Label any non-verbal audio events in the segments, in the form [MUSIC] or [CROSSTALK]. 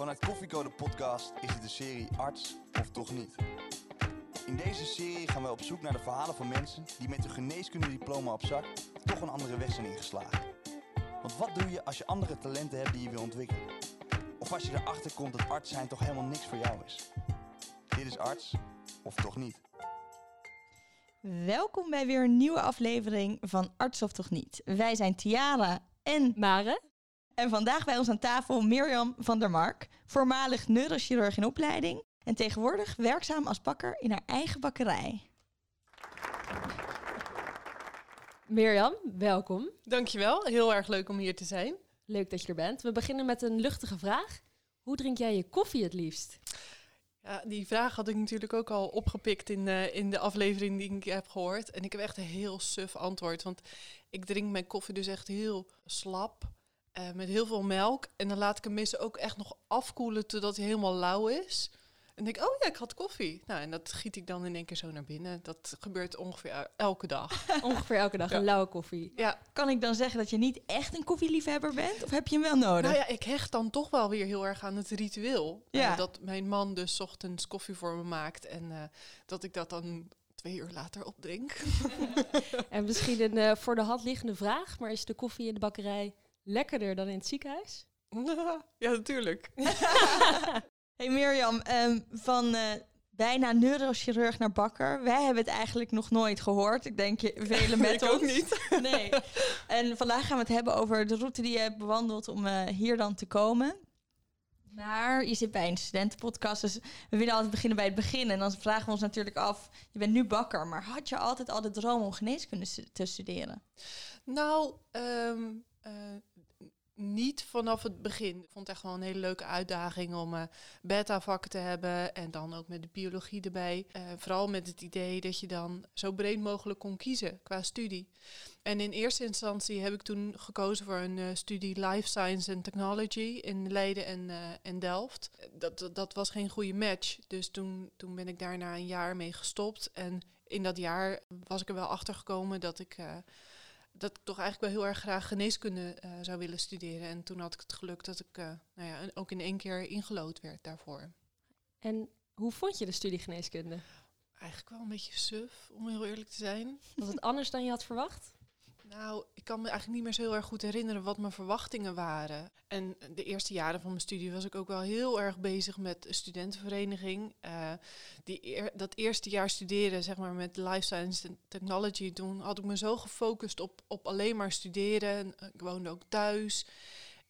Vanuit Koffiecode Podcast is het de serie Arts of Toch Niet. In deze serie gaan we op zoek naar de verhalen van mensen die met hun geneeskundediploma op zak toch een andere weg zijn ingeslagen. Want wat doe je als je andere talenten hebt die je wil ontwikkelen? Of als je erachter komt dat arts zijn toch helemaal niks voor jou is? Dit is Arts of Toch Niet. Welkom bij weer een nieuwe aflevering van Arts of Toch Niet. Wij zijn Tiara en Mare. En vandaag bij ons aan tafel Mirjam van der Mark, voormalig neurochirurg in opleiding en tegenwoordig werkzaam als bakker in haar eigen bakkerij. Mirjam, welkom. Dankjewel, heel erg leuk om hier te zijn. Leuk dat je er bent. We beginnen met een luchtige vraag. Hoe drink jij je koffie het liefst? Ja, die vraag had ik natuurlijk ook al opgepikt in, uh, in de aflevering die ik heb gehoord. En ik heb echt een heel suf antwoord. Want ik drink mijn koffie dus echt heel slap. Uh, met heel veel melk. En dan laat ik hem meestal ook echt nog afkoelen totdat hij helemaal lauw is. En denk ik, oh ja, ik had koffie. Nou, en dat giet ik dan in één keer zo naar binnen. Dat gebeurt ongeveer elke dag. [LAUGHS] ongeveer elke dag, Ja. een lauwe koffie. Ja, Kan ik dan zeggen dat je niet echt een koffieliefhebber bent? Of heb je hem wel nodig? nou ja, ik hecht dan toch wel weer heel erg aan het ritueel. Eh, dat mijn man dus 's ochtends koffie voor me maakt. En eh, dat ik dat dan twee uur later opdrink. [LAUGHS] [LAUGHS] En misschien een eh, voor de hand liggende vraag, maar is de koffie in de bakkerij lekkerder dan in het ziekenhuis? [LAUGHS] ja, natuurlijk. [LAUGHS] Hey Mirjam, ehm, van eh, bijna neurochirurg naar bakker. Wij hebben het eigenlijk nog nooit gehoord. Ik denk je [LAUGHS] velen met Ik ons. ook niet. Nee. En vandaag gaan we het hebben over de route die je hebt bewandeld om eh, hier dan te komen. Maar je zit bij een studentenpodcast, dus we willen altijd beginnen bij het begin. En dan vragen we ons natuurlijk af, je bent nu bakker, maar had je altijd al de droom om geneeskunde te studeren? Nou, ehm, eh, niet vanaf het begin. Ik vond het echt wel een hele leuke uitdaging om eh beta-vakken te hebben en dan ook met de biologie erbij. Eh, vooral met het idee dat je dan zo breed mogelijk kon kiezen qua studie. En in eerste instantie heb ik toen gekozen voor een eh, studie Life Science and Technology in Leiden en, en Delft. Dat, dat, dat was geen goede match, dus toen, toen ben ik daarna een jaar mee gestopt. En in dat jaar was ik er wel achter gekomen dat ik... dat ik toch eigenlijk wel heel erg graag geneeskunde eh, zou willen studeren. En toen had ik het geluk dat ik eh, nou ja, ook in één keer ingelood werd daarvoor. En hoe vond je de studie geneeskunde? Eigenlijk wel een beetje suf, om heel eerlijk te zijn. Was het anders dan je had verwacht? Nou, ik kan me eigenlijk niet meer zo heel erg goed herinneren wat mijn verwachtingen waren. En de eerste jaren van mijn studie was ik ook wel heel erg bezig met studentenvereniging. Eh, die dat eerste jaar studeren, zeg maar, met life science en technology, toen had ik me zo gefocust op, op alleen maar studeren. En, eh, Ik woonde ook thuis.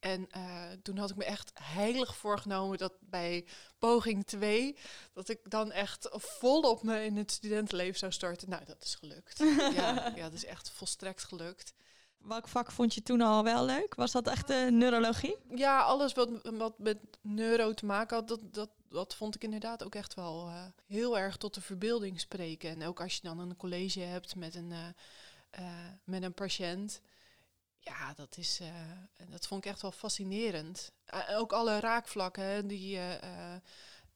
En eh, toen had ik me echt heilig voorgenomen dat bij poging 2, dat ik dan echt volop me in het studentenleven zou starten. Nou, dat is gelukt. [LAUGHS] ja, ja, dat is echt volstrekt gelukt. Welk vak vond je toen al wel leuk? Was dat echt de neurologie? Ja, alles wat, wat met neuro te maken had, dat, dat, dat vond ik inderdaad ook echt wel eh, heel erg tot de verbeelding spreken. En ook als je dan een college hebt met een, eh, eh, met een patiënt. Ja, dat, is, eh, dat vond ik echt wel fascinerend. Ook alle raakvlakken die, eh,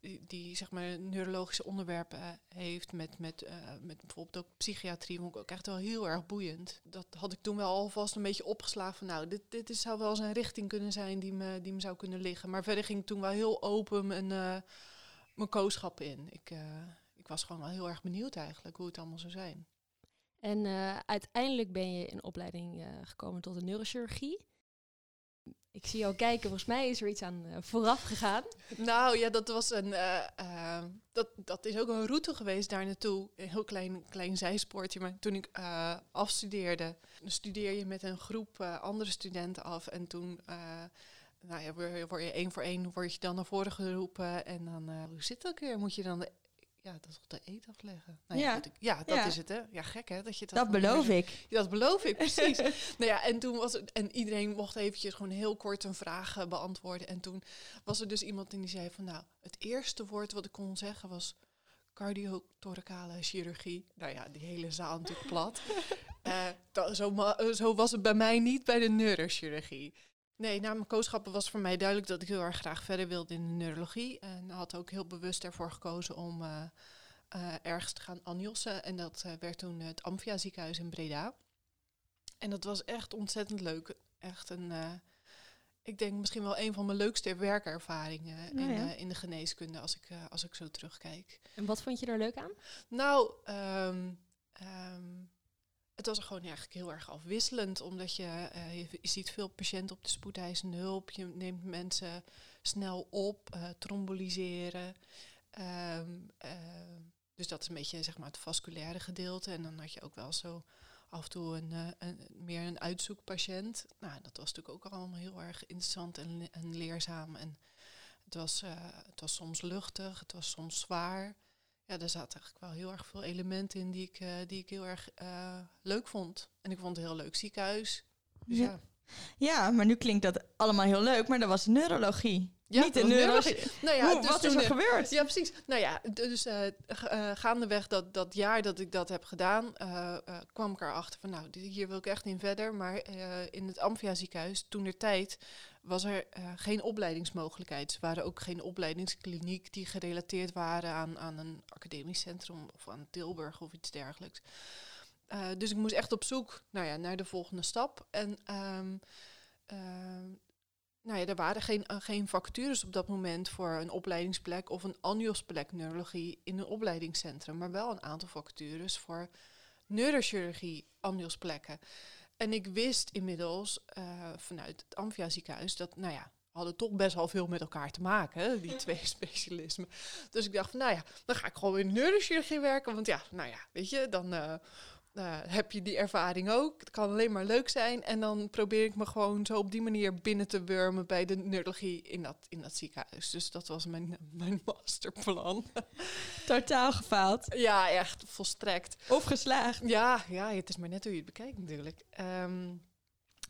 die, die zeg maar neurologische onderwerpen heeft met, met, met bijvoorbeeld ook psychiatrie, vond ik ook echt wel heel erg boeiend. Dat had ik toen wel alvast een beetje opgeslagen van nou, dit, dit is, zou wel eens een richting kunnen zijn die me, die me zou kunnen liggen. Maar verder ging ik toen wel heel open mijn, mijn kooschap in. Ik, ik was gewoon wel heel erg benieuwd eigenlijk hoe het allemaal zou zijn. En eh, uiteindelijk ben je in opleiding eh, gekomen tot de neurochirurgie. Ik zie jou kijken, volgens mij is er iets aan eh, vooraf gegaan. Nou ja, dat was een. dat, dat is ook een route geweest daar naartoe. Een heel klein, klein zijspoortje. Maar toen ik afstudeerde, studeer je met een groep andere studenten af. En toen. nou ja, word je- één voor één word je dan naar voren geroepen. En dan, hoe zit dat ook weer? Moet je dan de, ja, dat is toch de eet afleggen? Nou ja, Ja. goed, ik- ja, dat Ja. is het hè. Ja, gek hè. Dat, je dat, Dat beloof ik. dat beloof ik, [LAUGHS] precies. nou ja, en toen was het, en iedereen mocht eventjes gewoon heel kort een vraag beantwoorden. En toen was er dus iemand en die zei van, nou, het eerste woord wat ik kon zeggen was cardiothoracale chirurgie. Nou ja, die hele zaal natuurlijk plat. [LAUGHS] Eh, zo, eh, zo was het bij mij niet bij de neurochirurgie. Nee, na mijn kooschappen was voor mij duidelijk dat ik heel erg graag verder wilde in de neurologie. En had ook heel bewust ervoor gekozen om eh, eh, ergens te gaan anjossen. En dat eh, werd toen het Amphia ziekenhuis in Breda. En dat was echt ontzettend leuk. Echt een, ik denk misschien wel een van mijn leukste werkervaringen Nou in, ja. in de geneeskunde als ik, als ik zo terugkijk. En wat vond je er leuk aan? Nou, ehm, ehm, het was gewoon eigenlijk heel erg afwisselend, omdat je, eh, je, ziet veel patiënten op de spoedeisende hulp. Je neemt mensen snel op, eh tromboliseren. Ehm, ehm, dus dat is een beetje zeg maar, het vasculaire gedeelte. En dan had je ook wel zo af en toe een, eh, meer een uitzoekpatiënt. Nou, dat was natuurlijk ook allemaal heel erg interessant en, en leerzaam. En het was, het was soms luchtig, het was soms zwaar. Ja, er zaten eigenlijk wel heel erg veel elementen in die ik, eh, die ik heel erg eh, leuk vond. En ik vond het een heel leuk ziekenhuis. Dus Ja. ja. Ja, maar nu klinkt dat allemaal heel leuk, maar dat was neurologie. Ja, Niet was neurologie. Nou ja, Hoe, dus wat is toen, er eh, gebeurd? Ja, precies. Nou ja, dus ga- eh, gaandeweg dat, dat jaar dat ik dat heb gedaan, eh, kwam ik erachter van, nou, hier wil ik echt in verder. Maar in het Amphia ziekenhuis, toen der tijd, was er geen opleidingsmogelijkheid. Er waren ook geen opleidingskliniek die gerelateerd waren aan, aan een academisch centrum of aan Tilburg of iets dergelijks. Dus ik moest echt op zoek nou ja, naar de volgende stap. En ehm, ehm, nou ja, er waren geen, eh, geen vacatures op dat moment voor een opleidingsplek of een anniosplek neurologie in een opleidingscentrum, maar wel een aantal vacatures voor neurochirurgie aniosplekken. En ik wist inmiddels eh, vanuit het Amphia ziekenhuis dat, nou ja, hadden toch best wel veel met elkaar te maken, die twee [LAUGHS] specialismen. Dus ik dacht van, nou ja, dan ga ik gewoon in neurochirurgie werken, want ja, nou ja, weet je, dan eh, eh, heb je die ervaring ook. Het kan alleen maar leuk zijn. En dan probeer ik me gewoon zo op die manier binnen te wurmen bij de neurologie in dat, in dat ziekenhuis. Dus dat was mijn, [LAUGHS] mijn masterplan. [LAUGHS] Totaal gefaald. ja, echt volstrekt. Of geslaagd. Ja, ja, het is maar net hoe je het bekijkt natuurlijk. Ehm,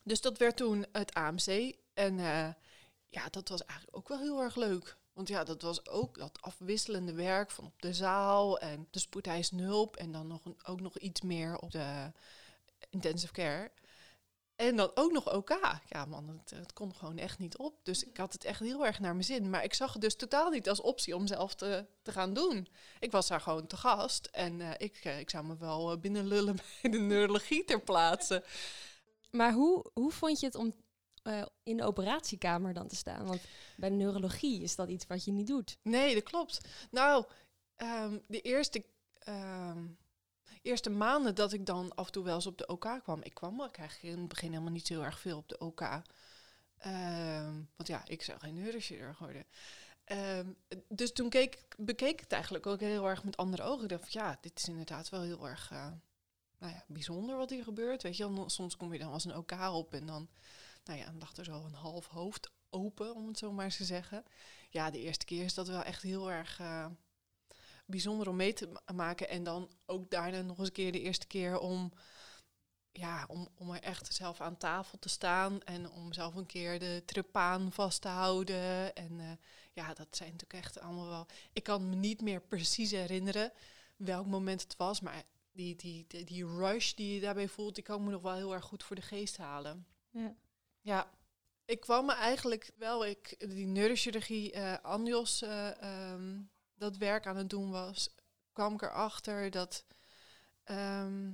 dus dat werd toen het AMC. En eh, ja, dat was eigenlijk ook wel heel erg leuk. Want ja, dat was ook dat afwisselende werk van op de zaal en de spoedeisende hulp. En dan nog een, ook nog iets meer op de intensive care. En dan ook nog OK. Ja man, het, het kon gewoon echt niet op. Dus ik had het echt heel erg naar mijn zin. Maar ik zag het dus totaal niet als optie om zelf te, te gaan doen. Ik was daar gewoon te gast. En eh, ik, eh, ik zou me wel eh, binnenlullen [LAUGHS] bij de neurologie ter plaatse. Maar hoe, hoe vond je het om eh, in de operatiekamer dan te staan? Want bij neurologie is dat iets wat je niet doet. Nee, dat klopt. Nou, ehm, de eerste, ehm, eerste maanden dat ik dan af en toe wel eens op de OK kwam. Ik kwam ook eigenlijk in het begin helemaal niet zo heel erg veel op de OK. Ehm, want ja, ik zou geen neurochirurg worden. Dus toen keek, bekeek ik het eigenlijk ook heel erg met andere ogen. Ik dacht van ja, dit is inderdaad wel heel erg eh, nou ja, bijzonder wat hier gebeurt. Weet je, soms kom je dan als een OK op en dan, nou ja, dan lag er zo een half hoofd open, om het zo maar eens te zeggen. Ja, de eerste keer is dat wel echt heel erg eh, bijzonder om mee te ma- maken. En dan ook daarna nog eens een keer de eerste keer om, ja, om, om er echt zelf aan tafel te staan. En om zelf een keer de trepaan vast te houden. En eh, ja, dat zijn natuurlijk echt allemaal wel... Ik kan me niet meer precies herinneren welk moment het was. Maar die, die, die, rush die je daarbij voelt, die kan me nog wel heel erg goed voor de geest halen. Ja. Ja, ik kwam me eigenlijk wel, ik die neurochirurgie, eh Anjos, eh, ehm, dat werk aan het doen was, kwam ik erachter dat, ehm,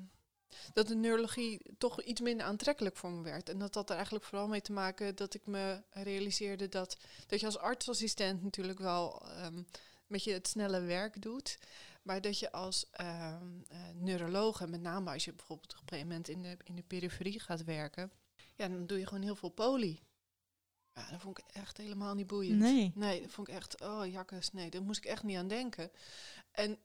dat de neurologie toch iets minder aantrekkelijk voor me werd. En dat had er eigenlijk vooral mee te maken dat ik me realiseerde dat, dat je als artsassistent natuurlijk wel ehm met je het snelle werk doet. Maar dat je als en met name als je bijvoorbeeld op een gegeven moment in de, in de periferie gaat werken, ja, dan doe je gewoon heel veel poli. Ja, dat vond ik echt helemaal niet boeiend. Nee. Nee, dat vond ik echt, oh jakkes, nee, daar moest ik echt niet aan denken. En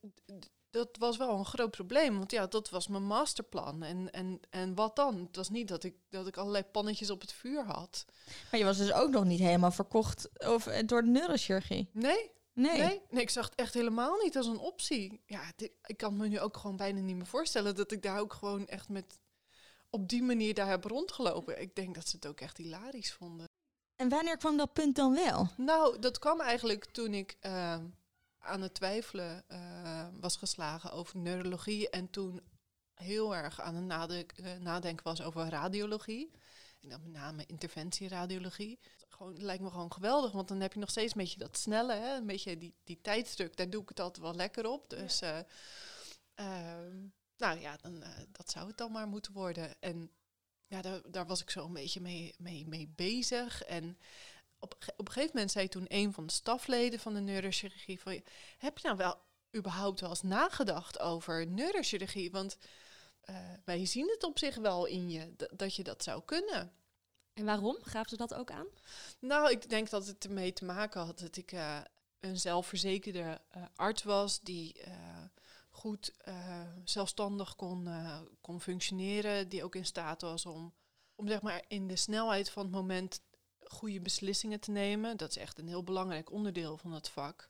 dat was wel een groot probleem, want ja, dat was mijn masterplan. En, en, en wat dan? Het was niet dat ik, dat ik allerlei pannetjes op het vuur had. Maar je was dus ook nog niet helemaal verkocht of, eh, door de neurochirurgie. Nee, Nee. nee, nee, ik zag het echt helemaal niet als een optie. Ja, dit- ik kan me nu ook gewoon bijna niet meer voorstellen dat ik daar ook gewoon echt met op die manier daar heb rondgelopen. Ik denk dat ze het ook echt hilarisch vonden. En wanneer kwam dat punt dan wel? Nou, dat kwam eigenlijk toen ik eh, aan het twijfelen eh, was geslagen over neurologie. En toen heel erg aan het eh, nadenken was over radiologie. En dan met name interventieradiologie. Gewoon, lijkt me gewoon geweldig, want dan heb je nog steeds een beetje dat snelle, hè? een beetje die, die tijdsdruk. Daar doe ik het altijd wel lekker op. Dus eh, ehm, nou ja, dan, eh, dat zou het dan maar moeten worden. En ja, daar, daar was ik zo een beetje mee, mee, mee bezig. En op, op een gegeven moment zei toen een van de stafleden van de neurochirurgie van, heb je nou wel überhaupt wel eens nagedacht over neurochirurgie? Want eh, wij zien het op zich wel in je, dat je dat zou kunnen. En waarom? Gaven ze dat ook aan? Nou, ik denk dat het ermee te maken had dat ik eh, een zelfverzekerde arts was die goed eh, zelfstandig kon, eh, kon functioneren, die ook in staat was om, om zeg maar in de snelheid van het moment goede beslissingen te nemen. Dat is echt een heel belangrijk onderdeel van het vak.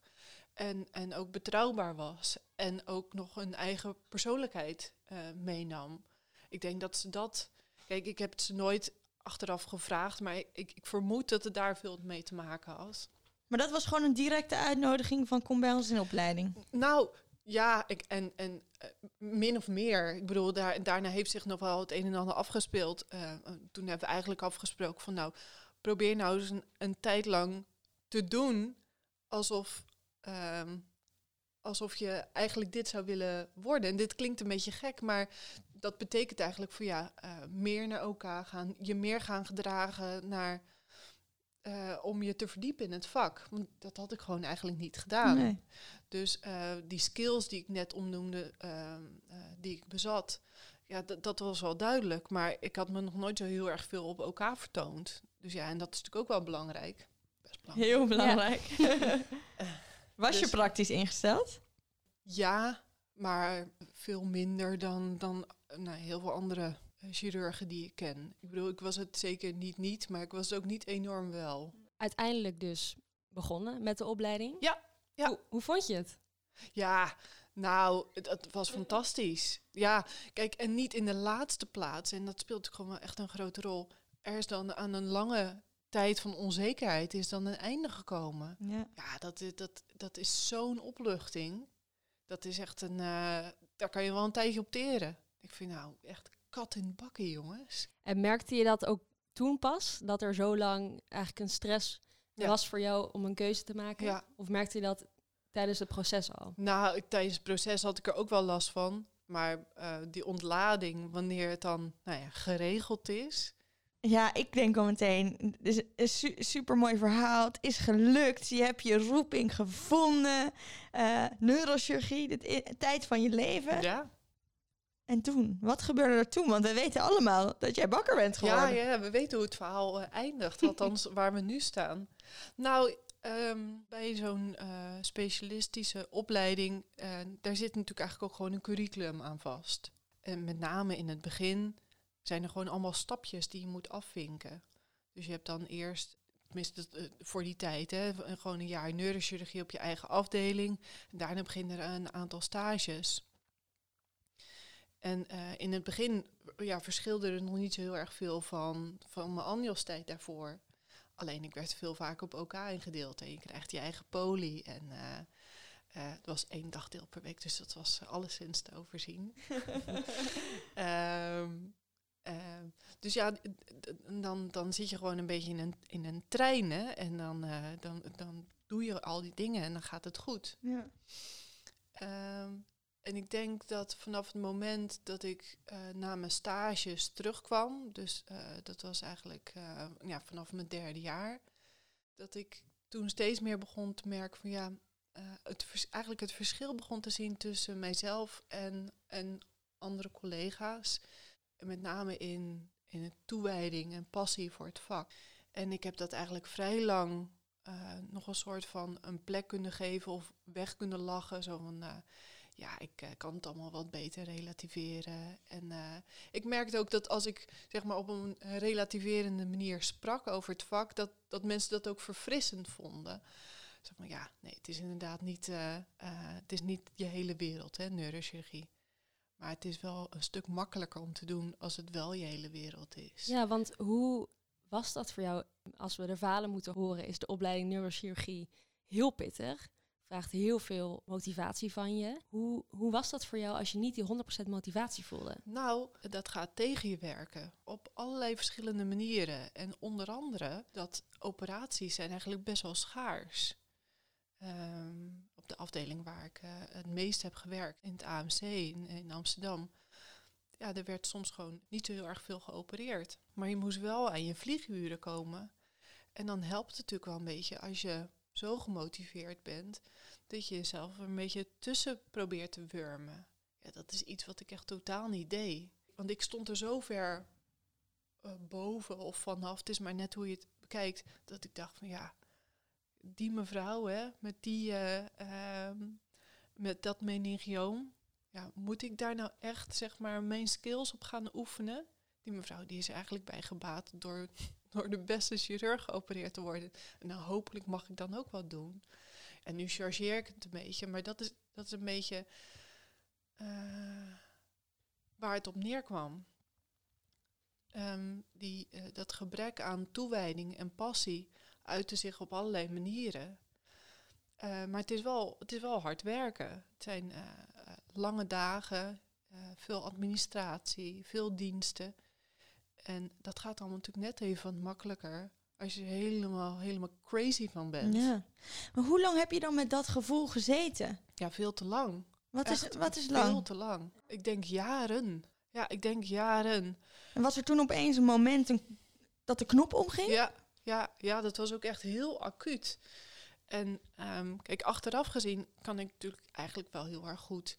En, en ook betrouwbaar was en ook nog een eigen persoonlijkheid eh, meenam. Ik denk dat ze dat. Kijk, ik heb het ze nooit achteraf gevraagd, maar ik, ik vermoed dat het daar veel mee te maken had. Maar dat was gewoon een directe uitnodiging van kom bij ons in opleiding. Nou, ja, ik, en, en eh, min of meer. Ik bedoel, daar, daarna heeft zich nog wel het een en ander afgespeeld. Eh, toen hebben we eigenlijk afgesproken van nou, probeer nou eens een, tijd lang te doen alsof, ehm, alsof je eigenlijk dit zou willen worden. En dit klinkt een beetje gek, maar dat betekent eigenlijk voor ja, eh, meer naar elkaar gaan, je meer gaan gedragen naar om je te verdiepen in het vak. Want dat had ik gewoon eigenlijk niet gedaan. Dus eh, die skills die ik net omnoemde, ehm, eh, die ik bezat, ja, dat- dat was wel duidelijk. Maar ik had me nog nooit zo heel erg veel op elkaar vertoond. Dus ja, en dat is natuurlijk ook wel belangrijk. Best belangrijk. Heel belangrijk. [LAUGHS] Was je Dus- praktisch ingesteld? Ja, maar veel minder dan, dan eh, nou, heel veel andere chirurgen die ik ken. Ik bedoel, ik was het zeker niet niet, maar ik was het ook niet enorm wel. Uiteindelijk dus begonnen met de opleiding. Ja, ja. Hoe, hoe vond je het? Ja, nou, het was fantastisch. Ja, kijk, en niet in de laatste plaats, en dat speelt gewoon wel echt een grote rol. Er is dan aan een lange tijd van onzekerheid is dan een einde gekomen. Ja. Ja, dat, is- dat, dat is zo'n opluchting. Dat is echt een, eh, daar kan je wel een tijdje op teren. Ik vind nou echt kat in bakken, jongens. En merkte je dat ook toen pas? Dat er zo lang eigenlijk een stress Ja. was voor jou om een keuze te maken? Ja. Of merkte je dat tijdens het proces al? Nou, ik- tijdens het proces had ik er ook wel last van. Maar eh, die ontlading, wanneer het dan nou ja, geregeld is, Ja, ik denk al meteen, het is een su super mooi verhaal. Het is gelukt. Je hebt je roeping gevonden. Eh, neurochirurgie, de tijd van je leven. Ja, En toen, wat gebeurde er toen? Want we weten allemaal dat jij bakker bent geworden. ja, ja, we weten hoe het verhaal eh, eindigt, althans [LAUGHS] waar we nu staan. Nou, ehm, bij zo'n eh, specialistische opleiding, eh, daar zit natuurlijk eigenlijk ook gewoon een curriculum aan vast. En met name in het begin zijn er gewoon allemaal stapjes die je moet afvinken. Dus je hebt dan eerst, tenminste voor die tijd, hè, gewoon een jaar neurochirurgie op je eigen afdeling. En daarna beginnen er een aantal stages. En eh, in het begin ja, verschilde er nog niet zo heel erg veel van, van mijn Anjos-tijd daarvoor. Alleen ik werd veel vaker op OK ingedeeld. En je krijgt je eigen poli. En eh, het was één dagdeel per week, dus dat was alleszins te overzien. [LAUGHS] Ehm, dus ja, dan, dan zit je gewoon een beetje in een, in een trein. Hè? En dan, dan, dan doe je al die dingen en dan gaat het goed. Ja. Ehm, en ik denk dat vanaf het moment dat ik eh, na mijn stages terugkwam, dus eh, dat was eigenlijk eh, ja, vanaf mijn derde jaar, dat ik toen steeds meer begon te merken van ja, het eigenlijk het verschil begon te zien tussen mijzelf en, en andere collega's. En met name in, in het toewijding en passie voor het vak. En ik heb dat eigenlijk vrij lang nog een soort van een plek kunnen geven of weg kunnen lachen. Zo van, ja, ik eh, kan het allemaal wat beter relativeren. En eh, ik merkte ook dat als ik zeg maar op een relativerende manier sprak over het vak, dat, dat mensen dat ook verfrissend vonden. Zeg maar, ja, nee, het is inderdaad niet, eh, het is niet je hele wereld, hè, neurochirurgie. Maar het is wel een stuk makkelijker om te doen als het wel je hele wereld is. Ja, want hoe was dat voor jou? Als we de verhalen moeten horen, is de opleiding neurochirurgie heel pittig. Vraagt heel veel motivatie van je. Hoe, hoe was dat voor jou als je niet die 100% motivatie voelde? Nou, dat gaat tegen je werken op allerlei verschillende manieren. En onder andere dat operaties zijn eigenlijk best wel schaars. Ehm, op de afdeling waar ik eh, het meest heb gewerkt, in het AMC in, in Amsterdam. ja, er werd soms gewoon niet zo heel erg veel geopereerd. Maar je moest wel aan je vlieguren komen. En dan helpt het natuurlijk wel een beetje als je zo gemotiveerd bent, dat je jezelf een beetje tussen probeert te wurmen. Ja, dat is iets wat ik echt totaal niet deed. Want ik stond er zo ver eh, boven of vanaf, het is maar net hoe je het bekijkt, dat ik dacht van ja, die mevrouw hè, met, die, eh, ehm, met dat meningioom, ja, moet ik daar nou echt zeg maar mijn skills op gaan oefenen? Die mevrouw die is eigenlijk bij gebaat door, door de beste chirurg geopereerd te worden. En nou, hopelijk mag ik dan ook wat doen. En nu chargeer ik het een beetje, maar dat is, dat is een beetje eh, waar het op neerkwam. Ehm, die, eh, dat gebrek aan toewijding en passie uitte zich op allerlei manieren. Eh, maar het is, wel, het is wel hard werken. Het zijn lange dagen, veel administratie, veel diensten. En dat gaat allemaal natuurlijk net even wat makkelijker als je helemaal, helemaal crazy van bent. Ja. Maar hoe lang heb je dan met dat gevoel gezeten? Ja, veel te lang. Wat, is, wat is Veel lang? te lang. Ik denk jaren. Ja, ik denk jaren. En was er toen opeens een moment een- dat de knop omging? Ja, ja, ja, dat was ook echt heel acuut. En ehm, kijk, achteraf gezien kan ik natuurlijk eigenlijk wel heel erg goed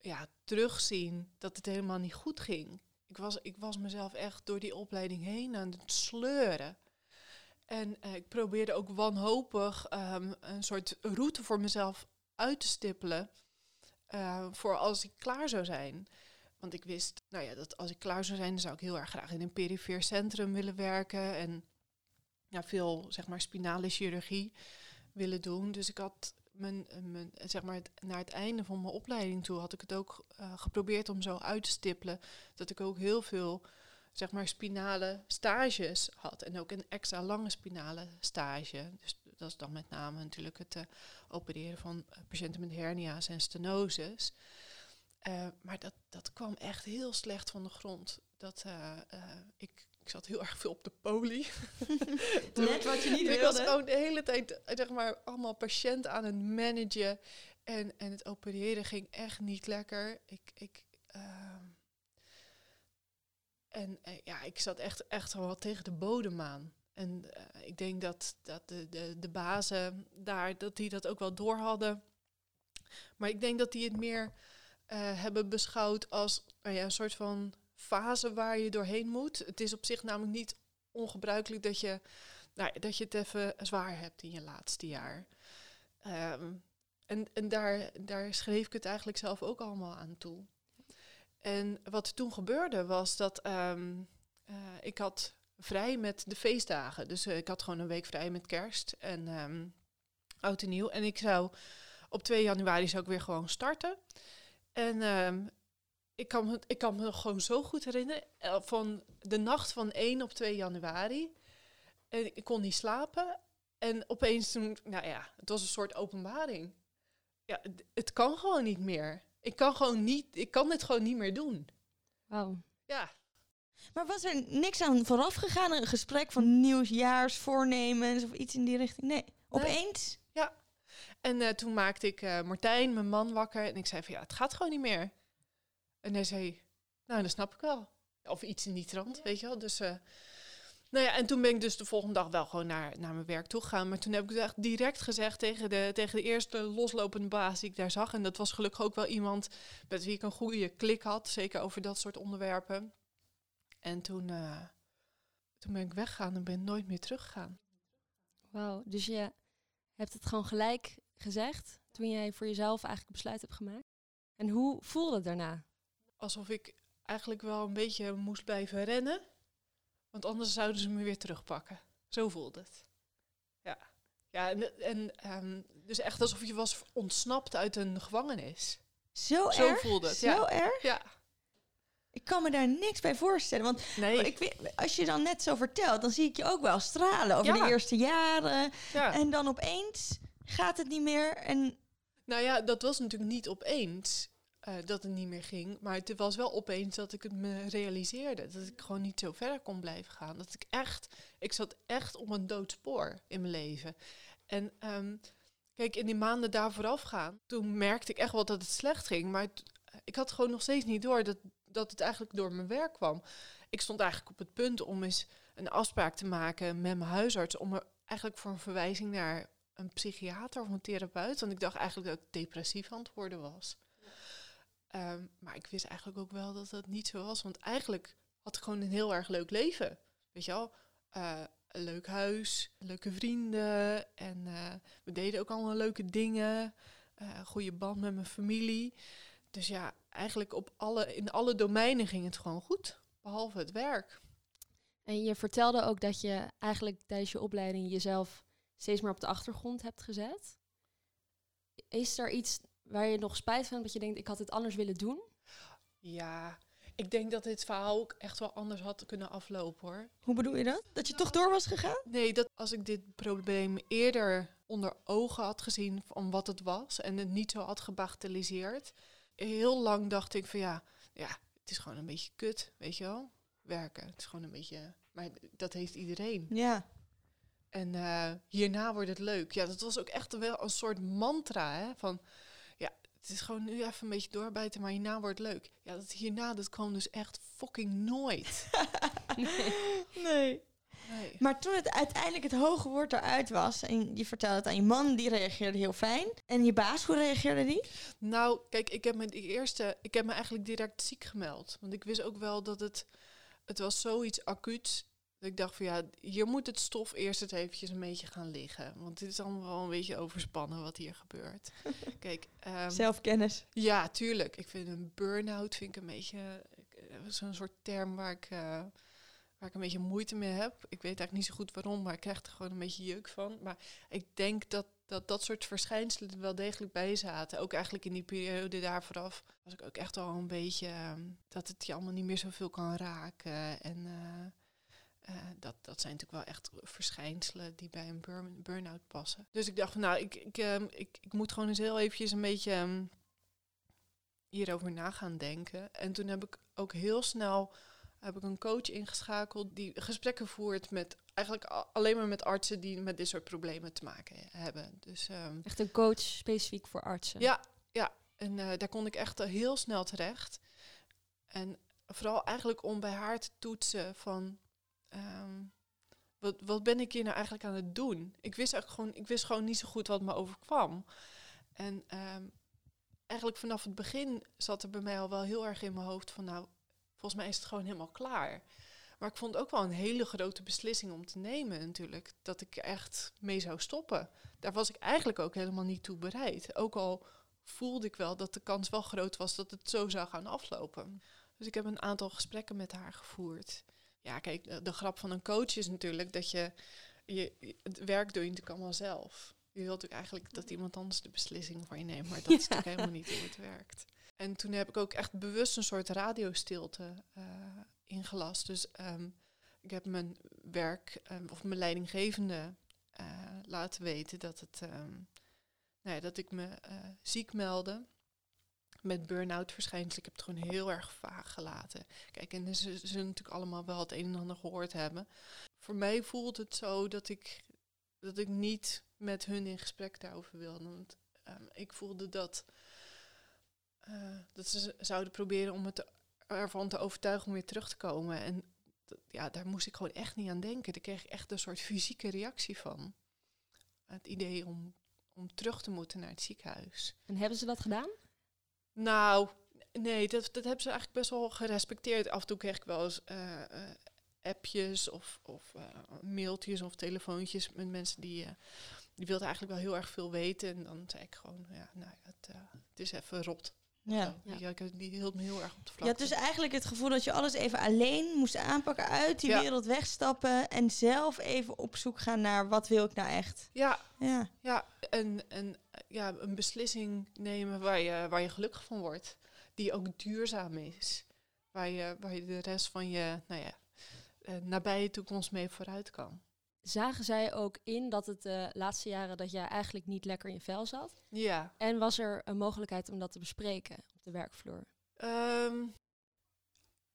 ja, terugzien dat het helemaal niet goed ging. Ik was, ik was mezelf echt door die opleiding heen aan het sleuren. En eh, ik probeerde ook wanhopig ehm, een soort route voor mezelf uit te stippelen. eh, voor als ik klaar zou zijn. Want ik wist, nou ja, dat als ik klaar zou zijn, zou ik heel erg graag in een perifeer centrum willen werken. En ja, veel, zeg maar, spinale chirurgie willen doen. Dus ik had mijn, zeg maar, naar het einde van mijn opleiding toe, had ik het ook eh, geprobeerd om zo uit te stippelen. Dat ik ook heel veel, zeg maar, spinale stages had. En ook een extra lange spinale stage. Dus dat is dan met name natuurlijk het eh, opereren van eh, patiënten met hernia's en stenoses. Maar dat, dat kwam echt heel slecht van de grond. Dat, ik, ik zat heel erg veel op de poli. [LAUGHS] Net wat je niet ik was gewoon de hele tijd, eh, zeg maar, allemaal patiënten aan het managen. En, en het opereren ging echt niet lekker. Ik, ik, ehm, en eh, ja, ik zat echt, echt wel tegen de bodem aan. En eh, ik denk dat, dat de, de, de bazen daar, dat die dat ook wel door hadden. Maar ik denk dat die het meer hebben beschouwd als nou ja, een soort van fase waar je doorheen moet. Het is op zich namelijk niet ongebruikelijk dat je, nou, dat je het even zwaar hebt in je laatste jaar. Ehm, en en daar, daar schreef ik het eigenlijk zelf ook allemaal aan toe. En wat toen gebeurde was dat ehm, eh, ik had vrij met de feestdagen. Dus eh, ik had gewoon een week vrij met kerst en ehm, oud en nieuw. En ik zou op 2 januari zou ik weer gewoon starten. En ehm, ik, kan me, ik kan me gewoon zo goed herinneren eh, van de nacht van 1 op 2 januari. En ik kon niet slapen. En opeens toen, nou ja, het was een soort openbaring. Ja, het, kan gewoon niet meer. Ik kan gewoon niet, ik kan dit gewoon niet meer doen. Wauw. Ja, Maar was er niks aan vooraf gegaan? Een gesprek van nieuwsjaarsvoornemens of iets in die richting? Nee. Opeens? En eh, toen maakte ik eh, Martijn, mijn man, wakker. En ik zei van ja, het gaat gewoon niet meer. En hij zei, nou, dat snap ik wel. Of iets in die trant, weet je wel. Dus, eh, nou ja, en toen ben ik dus de volgende dag wel gewoon naar, naar mijn werk toe gegaan. Maar toen heb ik het echt direct gezegd tegen de, tegen de eerste loslopende baas die ik daar zag. En dat was gelukkig ook wel iemand met wie ik een goede klik had. Zeker over dat soort onderwerpen. En toen, eh, toen ben ik weggegaan en ben nooit meer teruggegaan. Wauw. Dus je hebt het gewoon gelijk gezegd toen jij voor jezelf eigenlijk besluit hebt gemaakt. En hoe voelde het daarna? Alsof ik eigenlijk wel een beetje moest blijven rennen. Want anders zouden ze me weer terugpakken. Zo voelde het. Ja. Ja, en, en ehm, dus echt alsof je was ontsnapt uit een gevangenis. Zo, Zo erg? voelde het, Zo ja. erg? Ja, Ik kan me daar niks bij voorstellen. Want nee. ik weet, als je dan net zo vertelt, dan zie ik je ook wel stralen over Ja. de eerste jaren. ja. En dan opeens gaat het niet meer. En Nou ja, dat was natuurlijk niet opeens eh, dat het niet meer ging. Maar het was wel opeens dat ik het me realiseerde. Dat ik gewoon niet zo verder kon blijven gaan. Dat ik echt, ik zat echt op een doodspoor in mijn leven. En ehm, kijk, in die maanden daar vooraf gaan, toen merkte ik echt wel dat het slecht ging. Maar ik had gewoon nog steeds niet door dat, dat het eigenlijk door mijn werk kwam. Ik stond eigenlijk op het punt om eens een afspraak te maken met mijn huisarts om er eigenlijk voor een verwijzing naar een psychiater of een therapeut. Want ik dacht eigenlijk dat ik depressief aan het worden was. Ehm, maar ik wist eigenlijk ook wel dat dat niet zo was. Want eigenlijk had ik gewoon een heel erg leuk leven. Weet je wel? Eh, een leuk huis, leuke vrienden. En eh, we deden ook allemaal leuke dingen. Uh, goede band met mijn familie. Dus ja, eigenlijk op alle, in alle domeinen ging het gewoon goed. Behalve het werk. En je vertelde ook dat je eigenlijk tijdens je opleiding jezelf steeds meer op de achtergrond hebt gezet. Is er iets waar je nog spijt van hebt dat je denkt, ik had het anders willen doen? Ja, ik denk dat dit verhaal ook echt wel anders had kunnen aflopen hoor. Hoe bedoel je dat? Dat je toch door was gegaan? Nee, dat als ik dit probleem eerder onder ogen had gezien van wat het was en het niet zo had gebagatelliseerd. Heel lang dacht ik van ja, ja, het is gewoon een beetje kut, weet je wel? Werken. Het is gewoon een beetje. Maar dat heeft iedereen. Ja. En uh, hierna wordt het leuk. Ja, dat was ook echt wel een soort mantra. Hè? Van het is gewoon nu even een beetje doorbijten, maar hierna wordt het leuk. Ja, dat hierna, dat kwam dus echt fucking nooit. [LAUGHS] nee. nee. Nee. Maar toen het uiteindelijk het hoge woord eruit was en je vertelde het aan je man, die reageerde heel fijn. En je baas, hoe reageerde die? Nou, kijk, ik heb me die eerste, ik heb me eigenlijk direct ziek gemeld. Want ik wist ook wel dat het, het was zoiets acuuts. Ik dacht van ja, hier moet het stof eerst het eventjes een beetje gaan liggen. Want dit is allemaal wel een beetje overspannen wat hier gebeurt. [LAUGHS] Kijk, um, Zelfkennis. Ja, tuurlijk. Ik vind een burn-out vind ik een beetje eh, zo'n soort term waar ik... Uh, waar ik een beetje moeite mee heb. Ik weet eigenlijk niet zo goed waarom, maar ik krijg er gewoon een beetje jeuk van. Maar ik denk dat dat, dat soort verschijnselen er wel degelijk bij zaten. Ook eigenlijk in die periode daar vooraf was ik ook echt al een beetje um, dat het je allemaal niet meer zoveel kan raken. En uh, uh, dat, dat zijn natuurlijk wel echt verschijnselen die bij een burn- burn-out passen. Dus ik dacht van nou, ik, ik, um, ik, ik moet gewoon eens heel eventjes een beetje um, hierover na gaan denken. En toen heb ik ook heel snel heb ik een coach ingeschakeld die gesprekken voert met eigenlijk alleen maar met artsen die met dit soort problemen te maken hebben. Dus, um, echt een coach specifiek voor artsen? Ja, ja. en uh, daar kon ik echt uh, heel snel terecht. En vooral eigenlijk om bij haar te toetsen van... Um, wat, wat ben ik hier nou eigenlijk aan het doen? Ik wist, eigenlijk gewoon, ik wist gewoon niet zo goed wat me overkwam. En um, eigenlijk vanaf het begin zat er bij mij al wel heel erg in mijn hoofd van... nou, volgens mij is het gewoon helemaal klaar. Maar ik vond ook wel een hele grote beslissing om te nemen natuurlijk. Dat ik echt mee zou stoppen. Daar was ik eigenlijk ook helemaal niet toe bereid. Ook al voelde ik wel dat de kans wel groot was dat het zo zou gaan aflopen. Dus ik heb een aantal gesprekken met haar gevoerd. Ja, kijk, de, de grap van een coach is natuurlijk dat je, je het werk doe je natuurlijk allemaal zelf. Je wilt natuurlijk eigenlijk dat iemand anders de beslissing voor je neemt, maar dat is [LAUGHS] natuurlijk helemaal niet hoe het werkt. En toen heb ik ook echt bewust een soort radiostilte uh, ingelast. Dus um, ik heb mijn werk um, of mijn leidinggevende uh, laten weten dat, het, um, nou ja, dat ik me uh, ziek meldde met burn-out verschijnselen. Ik heb het gewoon heel erg vaag gelaten. Kijk, en ze zullen natuurlijk allemaal wel het een en ander gehoord hebben. Voor mij voelt het zo dat ik, dat ik niet met hun in gesprek daarover wilde. Want ik voelde dat uh, dat ze zouden proberen om het ervan te overtuigen om weer terug te komen. En ja, daar moest ik gewoon echt niet aan denken. Daar kreeg ik echt een soort fysieke reactie van. Het idee om, om terug te moeten naar het ziekenhuis. En hebben ze dat gedaan? Nou, nee, dat, dat hebben ze eigenlijk best wel gerespecteerd. Af en toe kreeg ik wel eens uh, uh, appjes of, of mailtjes of telefoontjes met mensen die, die wilden eigenlijk wel heel erg veel weten. En dan zei ik gewoon, ja, nou, het, het is even rot. Ja. ja. ja. Die hield me heel erg op de vlakte. Ja, dus eigenlijk het gevoel dat je alles even alleen moest aanpakken, uit die ja. wereld wegstappen en zelf even op zoek gaan naar wat wil ik nou echt. Ja, ja. ja. En, en ja, een beslissing nemen waar je, waar je gelukkig van wordt, die ook duurzaam is. Waar je, waar je de rest van je nou ja, nabije toekomst mee vooruit kan. Zagen zij ook in dat het de laatste jaren dat jij eigenlijk niet lekker in je vel zat? Ja. En was er een mogelijkheid om dat te bespreken op de werkvloer? Um,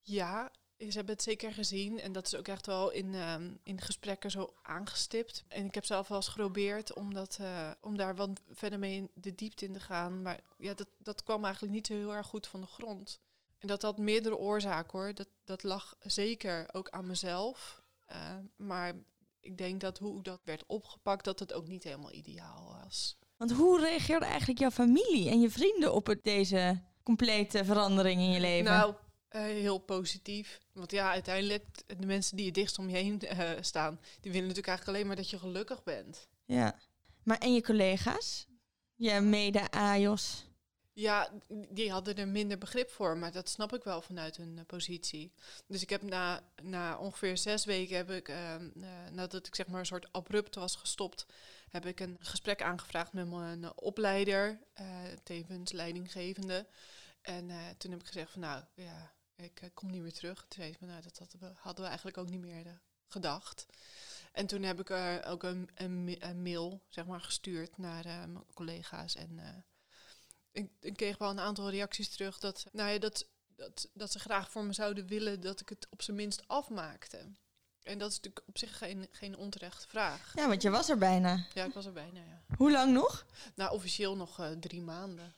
ja, ze hebben het zeker gezien. En dat is ook echt wel in, um, in gesprekken zo aangestipt. En ik heb zelf wel eens geprobeerd om, dat, uh, om daar wat verder mee in de diepte in te gaan. Maar ja, dat, dat kwam eigenlijk niet zo heel erg goed van de grond. En dat had meerdere oorzaken hoor. Dat, dat lag zeker ook aan mezelf. Uh, maar ik denk dat hoe dat werd opgepakt, dat het ook niet helemaal ideaal was. Want hoe reageerde eigenlijk jouw familie en je vrienden op het, deze complete verandering in je leven? Nou, uh, heel positief. Want ja, uiteindelijk, de mensen die je dichtst om je heen uh, staan, die willen natuurlijk eigenlijk alleen maar dat je gelukkig bent. Ja. Maar en je collega's? Je mede-AJOS? Ja, die hadden er minder begrip voor, maar dat snap ik wel vanuit hun uh, positie. Dus ik heb na, na ongeveer zes weken heb ik, uh, uh, nadat ik zeg maar een soort abrupt was gestopt, heb ik een gesprek aangevraagd met mijn opleider, tevens leidinggevende. En toen heb ik gezegd van nou ja, ik kom niet meer terug. Toen zei ze nou dat hadden we, hadden we eigenlijk ook niet meer gedacht. En toen heb ik er ook een, een, een, mail zeg maar, gestuurd naar mijn collega's en ik, ik, kreeg wel een aantal reacties terug dat, nou ja, dat, dat, dat ze graag voor me zouden willen dat ik het op zijn minst afmaakte. En dat is natuurlijk op zich geen, geen onterechte vraag. Ja, want je was er bijna. Ja, ik was er bijna, ja. Hoe lang nog? Nou, officieel nog uh, drie maanden.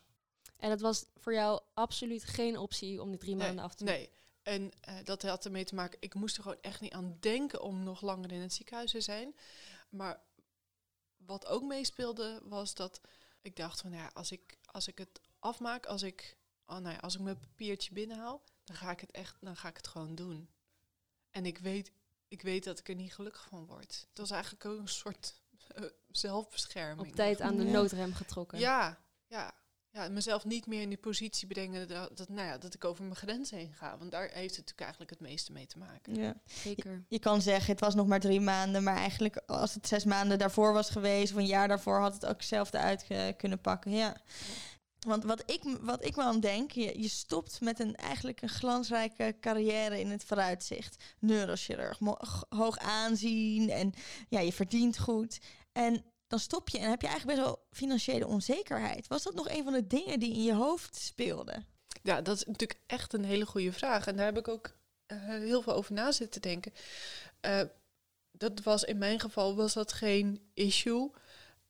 En het was voor jou absoluut geen optie om die drie maanden af te doen? Nee, en uh, dat had ermee te maken, ik moest er gewoon echt niet aan denken om nog langer in het ziekenhuis te zijn. Maar wat ook meespeelde was dat ik dacht van ja, als ik, als ik het afmaak, als ik, oh nou ja, als ik mijn papiertje binnenhaal, dan ga ik het echt, dan ga ik het gewoon doen. En ik weet, ik weet dat ik er niet gelukkig van word. Het was eigenlijk ook een soort uh, zelfbescherming. Op tijd aan de noodrem getrokken. Ja, ja. Ja, mezelf niet meer in die positie brengen dat, dat, nou ja, dat ik over mijn grens heen ga. Want daar heeft het natuurlijk eigenlijk het meeste mee te maken. Ja, zeker. Je, je, kan zeggen, het was nog maar drie maanden. Maar eigenlijk als het zes maanden daarvoor was geweest... of een jaar daarvoor, had het ook hetzelfde uit kunnen pakken. Ja. Want wat ik, wat ik me aan denk, je, je stopt met een eigenlijk een glansrijke carrière in het vooruitzicht. Neurochirurg, hoog aanzien en ja, je verdient goed. En dan stop je en heb je eigenlijk best wel financiële onzekerheid. Was dat nog een van de dingen die in je hoofd speelden? Ja, dat is natuurlijk echt een hele goede vraag. En daar heb ik ook uh, heel veel over na zitten denken. Uh, dat was in mijn geval was dat geen issue.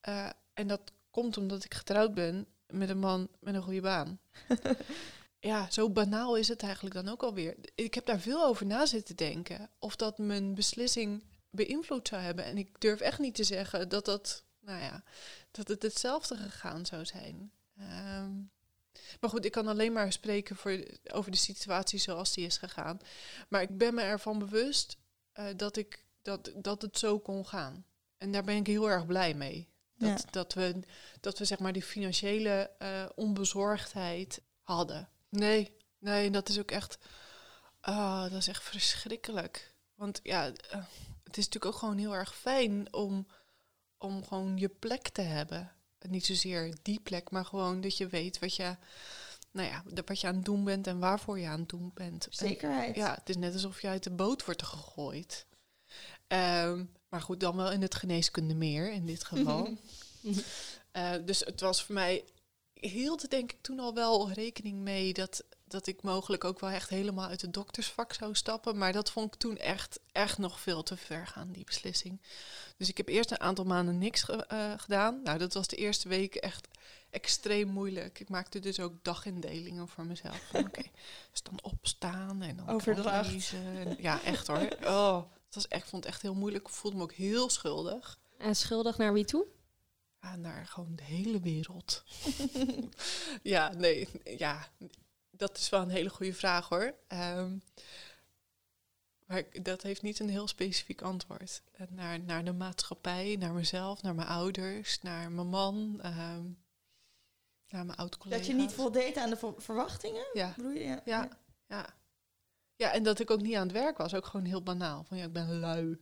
Uh, en dat komt omdat ik getrouwd ben met een man met een goede baan. [LAUGHS] ja, zo banaal is het eigenlijk dan ook alweer. Ik heb daar veel over na zitten denken. Of dat mijn beslissing beïnvloed zou hebben. En ik durf echt niet te zeggen dat dat nou ja, dat het hetzelfde gegaan zou zijn. Um, maar goed, ik kan alleen maar spreken voor, over de situatie zoals die is gegaan. Maar ik ben me ervan bewust uh, dat, ik, dat, dat het zo kon gaan. En daar ben ik heel erg blij mee. Dat, ja. dat, we, dat we zeg maar die financiële uh, onbezorgdheid hadden. Nee, nee, dat is ook echt. Oh, dat is echt verschrikkelijk. Want ja, uh, het is natuurlijk ook gewoon heel erg fijn om om gewoon je plek te hebben. Niet zozeer die plek, maar gewoon dat je weet wat je, nou ja, wat je aan het doen bent en waarvoor je aan het doen bent. Zekerheid. En, ja, het is net alsof je uit de boot wordt gegooid. Um, maar goed, dan wel in het geneeskunde meer in dit geval. uh, [LAUGHS] dus het was voor mij, hield denk ik toen al wel rekening mee dat, dat ik mogelijk ook wel echt helemaal uit het doktersvak zou stappen. Maar dat vond ik toen echt, echt nog veel te ver gaan, die beslissing. Dus ik heb eerst een aantal maanden niks uh, gedaan. Nou, dat was de eerste week echt extreem moeilijk. Ik maakte dus ook dagindelingen voor mezelf. Oké, okay, [LAUGHS] dus dan opstaan en dan overdracht. ja, echt hoor. Oh, het was echt, vond het echt heel moeilijk. Ik voelde me ook heel schuldig. En schuldig naar wie toe? Ja, naar gewoon de hele wereld. [LAUGHS] ja, nee, ja, dat is wel een hele goede vraag hoor. Um, maar dat heeft niet een heel specifiek antwoord. Naar, naar de maatschappij, naar mezelf, naar mijn ouders, naar mijn man, um, naar mijn oud-collega's. Dat je niet voldeed aan de verwachtingen? Ja. Bedoel je? Ja. Ja, ja. ja. en dat ik ook niet aan het werk was. Ook gewoon heel banaal. Van ja, ik ben lui.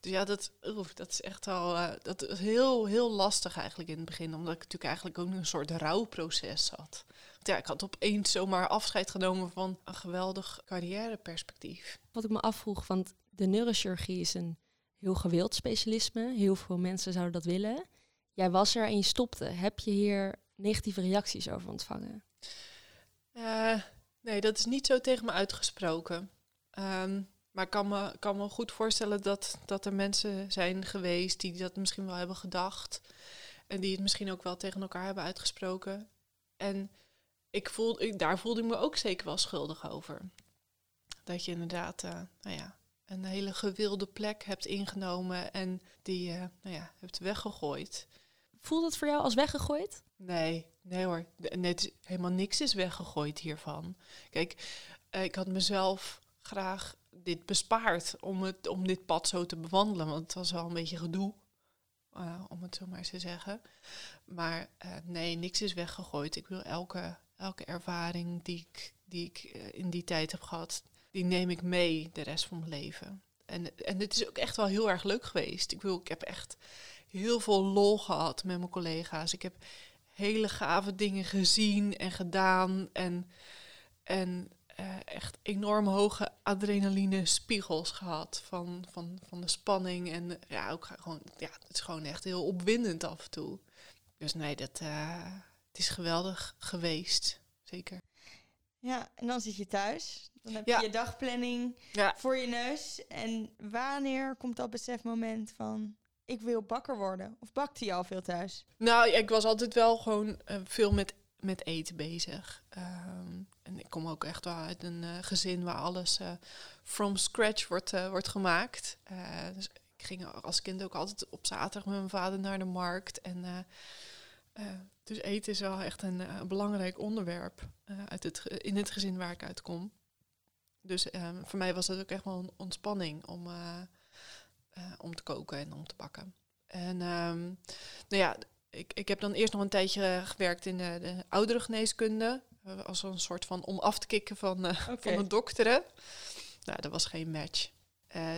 Dus ja, dat, oef, dat is echt al uh, dat is heel, heel lastig eigenlijk in het begin. Omdat ik natuurlijk eigenlijk ook een soort rouwproces had. Ja, ik had opeens zomaar afscheid genomen van een geweldig carrièreperspectief. Wat ik me afvroeg, want de neurochirurgie is een heel gewild specialisme. Heel veel mensen zouden dat willen. Jij was er en je stopte. Heb je hier negatieve reacties over ontvangen? Uh, nee, dat is niet zo tegen me uitgesproken. Um, maar ik kan me, kan me goed voorstellen dat, dat er mensen zijn geweest die dat misschien wel hebben gedacht. En die het misschien ook wel tegen elkaar hebben uitgesproken. En ik voel, ik, daar voelde ik me ook zeker wel schuldig over. Dat je inderdaad eh, nou ja, een hele gewilde plek hebt ingenomen en die uh, nou ja, hebt weggegooid. Voelt het voor jou als weggegooid? Nee, nee hoor. Net helemaal niks is weggegooid hiervan. Kijk, uh, ik had mezelf graag dit bespaard om, het, om dit pad zo te bewandelen. Want het was wel een beetje gedoe, uh, om het zo maar eens te zeggen. Maar nee, niks is weggegooid. Ik wil elke, elke ervaring die ik, die ik in die tijd heb gehad, die neem ik mee de rest van mijn leven. En, en het is ook echt wel heel erg leuk geweest. Ik, wil, ik heb echt heel veel lol gehad met mijn collega's. Ik heb hele gave dingen gezien en gedaan. En, en uh, echt enorm hoge adrenaline spiegels gehad van, van, van de spanning. En ja, ook gewoon, ja, het is gewoon echt heel opwindend af en toe. Dus nee, dat, uh, het is geweldig geweest, zeker. Ja, en dan zit je thuis. Dan heb je ja. je dagplanning ja. voor je neus. En wanneer komt dat besefmoment van ik wil bakker worden? Of bakte je al veel thuis? Nou, ik was altijd wel gewoon uh, veel met, met eten bezig. Um, en ik kom ook echt wel uit een uh, gezin waar alles uh, from scratch wordt, wordt gemaakt. dus ik ging als kind ook altijd op zaterdag met mijn vader naar de markt. En dus eten is wel echt een, een belangrijk onderwerp uit het, in het gezin waar ik uit kom. Dus um, voor mij was het ook echt wel een ontspanning om, uh, om te koken en om te bakken. En um, nou ja, ik, ik heb dan eerst nog een tijdje gewerkt in de, de oudere geneeskunde. Als een soort van om af te kicken van, okay. van de dokteren. Nou, dat was geen match.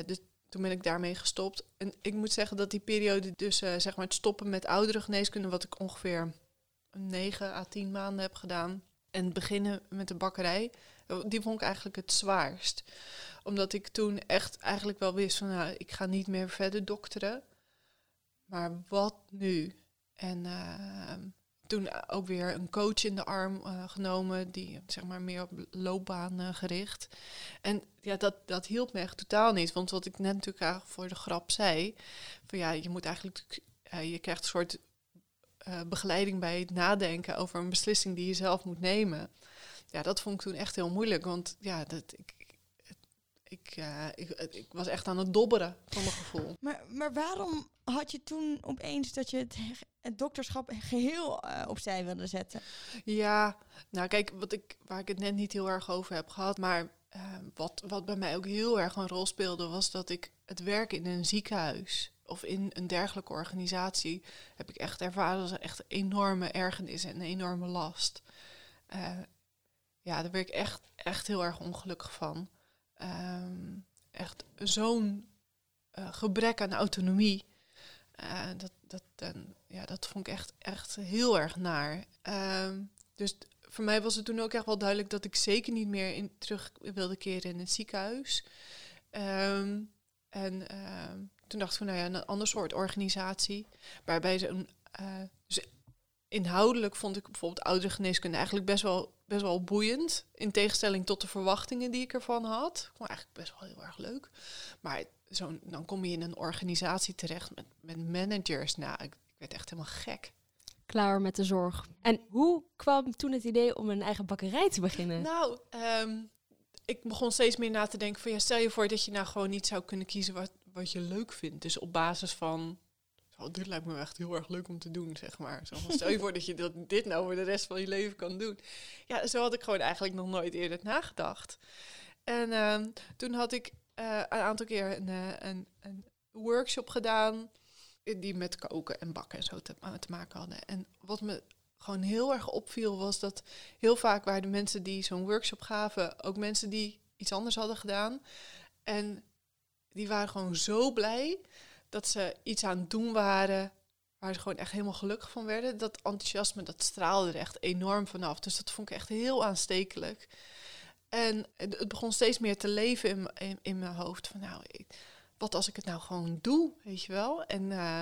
dus toen ben ik daarmee gestopt. En ik moet zeggen dat die periode, dus zeg maar het stoppen met oudere geneeskunde, wat ik ongeveer 9 à 10 maanden heb gedaan. En beginnen met de bakkerij, die vond ik eigenlijk het zwaarst. Omdat ik toen echt eigenlijk wel wist van, nou, ik ga niet meer verder dokteren. Maar wat nu? En uh, toen ook weer een coach in de arm uh, genomen, die zeg maar meer op loopbaan uh, gericht. En ja, dat, dat hielp me echt totaal niet. Want wat ik net natuurlijk voor de grap zei, van ja, je moet eigenlijk, je krijgt een soort begeleiding bij het nadenken over een beslissing die je zelf moet nemen ja, dat vond ik toen echt heel moeilijk. Want ja, dat, ik, ik, uh, ik, ik, was echt aan het dobberen van mijn gevoel. Maar, maar waarom had je toen opeens dat je het, het dokterschap geheel uh, opzij wilde zetten? Ja, nou kijk, wat ik, waar ik het net niet heel erg over heb gehad, maar uh, wat, wat bij mij ook heel erg een rol speelde, was dat ik het werken in een ziekenhuis of in een dergelijke organisatie heb ik echt ervaren als een echt enorme ergernis en een enorme last. Uh, ja, daar werd ik echt, echt heel erg ongelukkig van. Um, echt zo'n uh, gebrek aan autonomie. Uh, dat, dat, ja, dat vond ik echt, echt heel erg naar. Um, dus voor mij was het toen ook echt wel duidelijk dat ik zeker niet meer in, terug wilde keren in het ziekenhuis. Um, en toen dacht ik van, nou ja, een ander soort organisatie. Waarbij ze een. dus inhoudelijk vond ik bijvoorbeeld oudere geneeskunde eigenlijk best wel, best wel boeiend. In tegenstelling tot de verwachtingen die ik ervan had. Ik vond eigenlijk best wel heel erg leuk. Maar zo, dan kom je in een organisatie terecht met, met managers. Nou, ik, ik werd echt helemaal gek. Klaar met de zorg. En hoe kwam toen het idee om een eigen bakkerij te beginnen? Nou, um, ik begon steeds meer na te denken van ja, stel je voor dat je nou gewoon niet zou kunnen kiezen wat, wat je leuk vindt. Dus op basis van dit lijkt me echt heel erg leuk om te doen, zeg maar. Zo stel je voor dat je dat, dit nou voor de rest van je leven kan doen. Ja, zo had ik gewoon eigenlijk nog nooit eerder nagedacht. En uh, toen had ik uh, een aantal keer een, uh, een, een, workshop gedaan die met koken en bakken en zo te, te maken hadden. En wat me gewoon heel erg opviel was dat heel vaak waren de mensen die zo'n workshop gaven ook mensen die iets anders hadden gedaan. En die waren gewoon zo blij dat ze iets aan het doen waren waar ze gewoon echt helemaal gelukkig van werden. Dat enthousiasme, dat straalde er echt enorm vanaf. Dus dat vond ik echt heel aanstekelijk. En het begon steeds meer te leven in, in, mijn hoofd. Van nou, ik, wat als ik het nou gewoon doe, weet je wel? En, uh,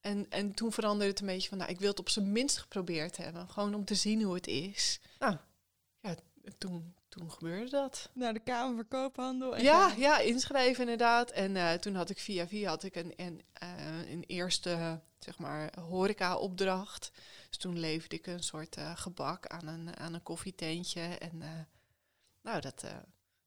en, en toen veranderde het een beetje van, nou, ik wil het op zijn minst geprobeerd hebben. Gewoon om te zien hoe het is. Nou, ja, toen, toen gebeurde dat. Naar de Kamer van Koophandel. En Ja, ja, inschrijven inderdaad. En eh, toen had ik via via had ik een, een, eh, een eerste, zeg maar, horeca-opdracht. Dus toen leverde ik een soort eh, gebak aan een, aan een koffietentje. En nou, dat,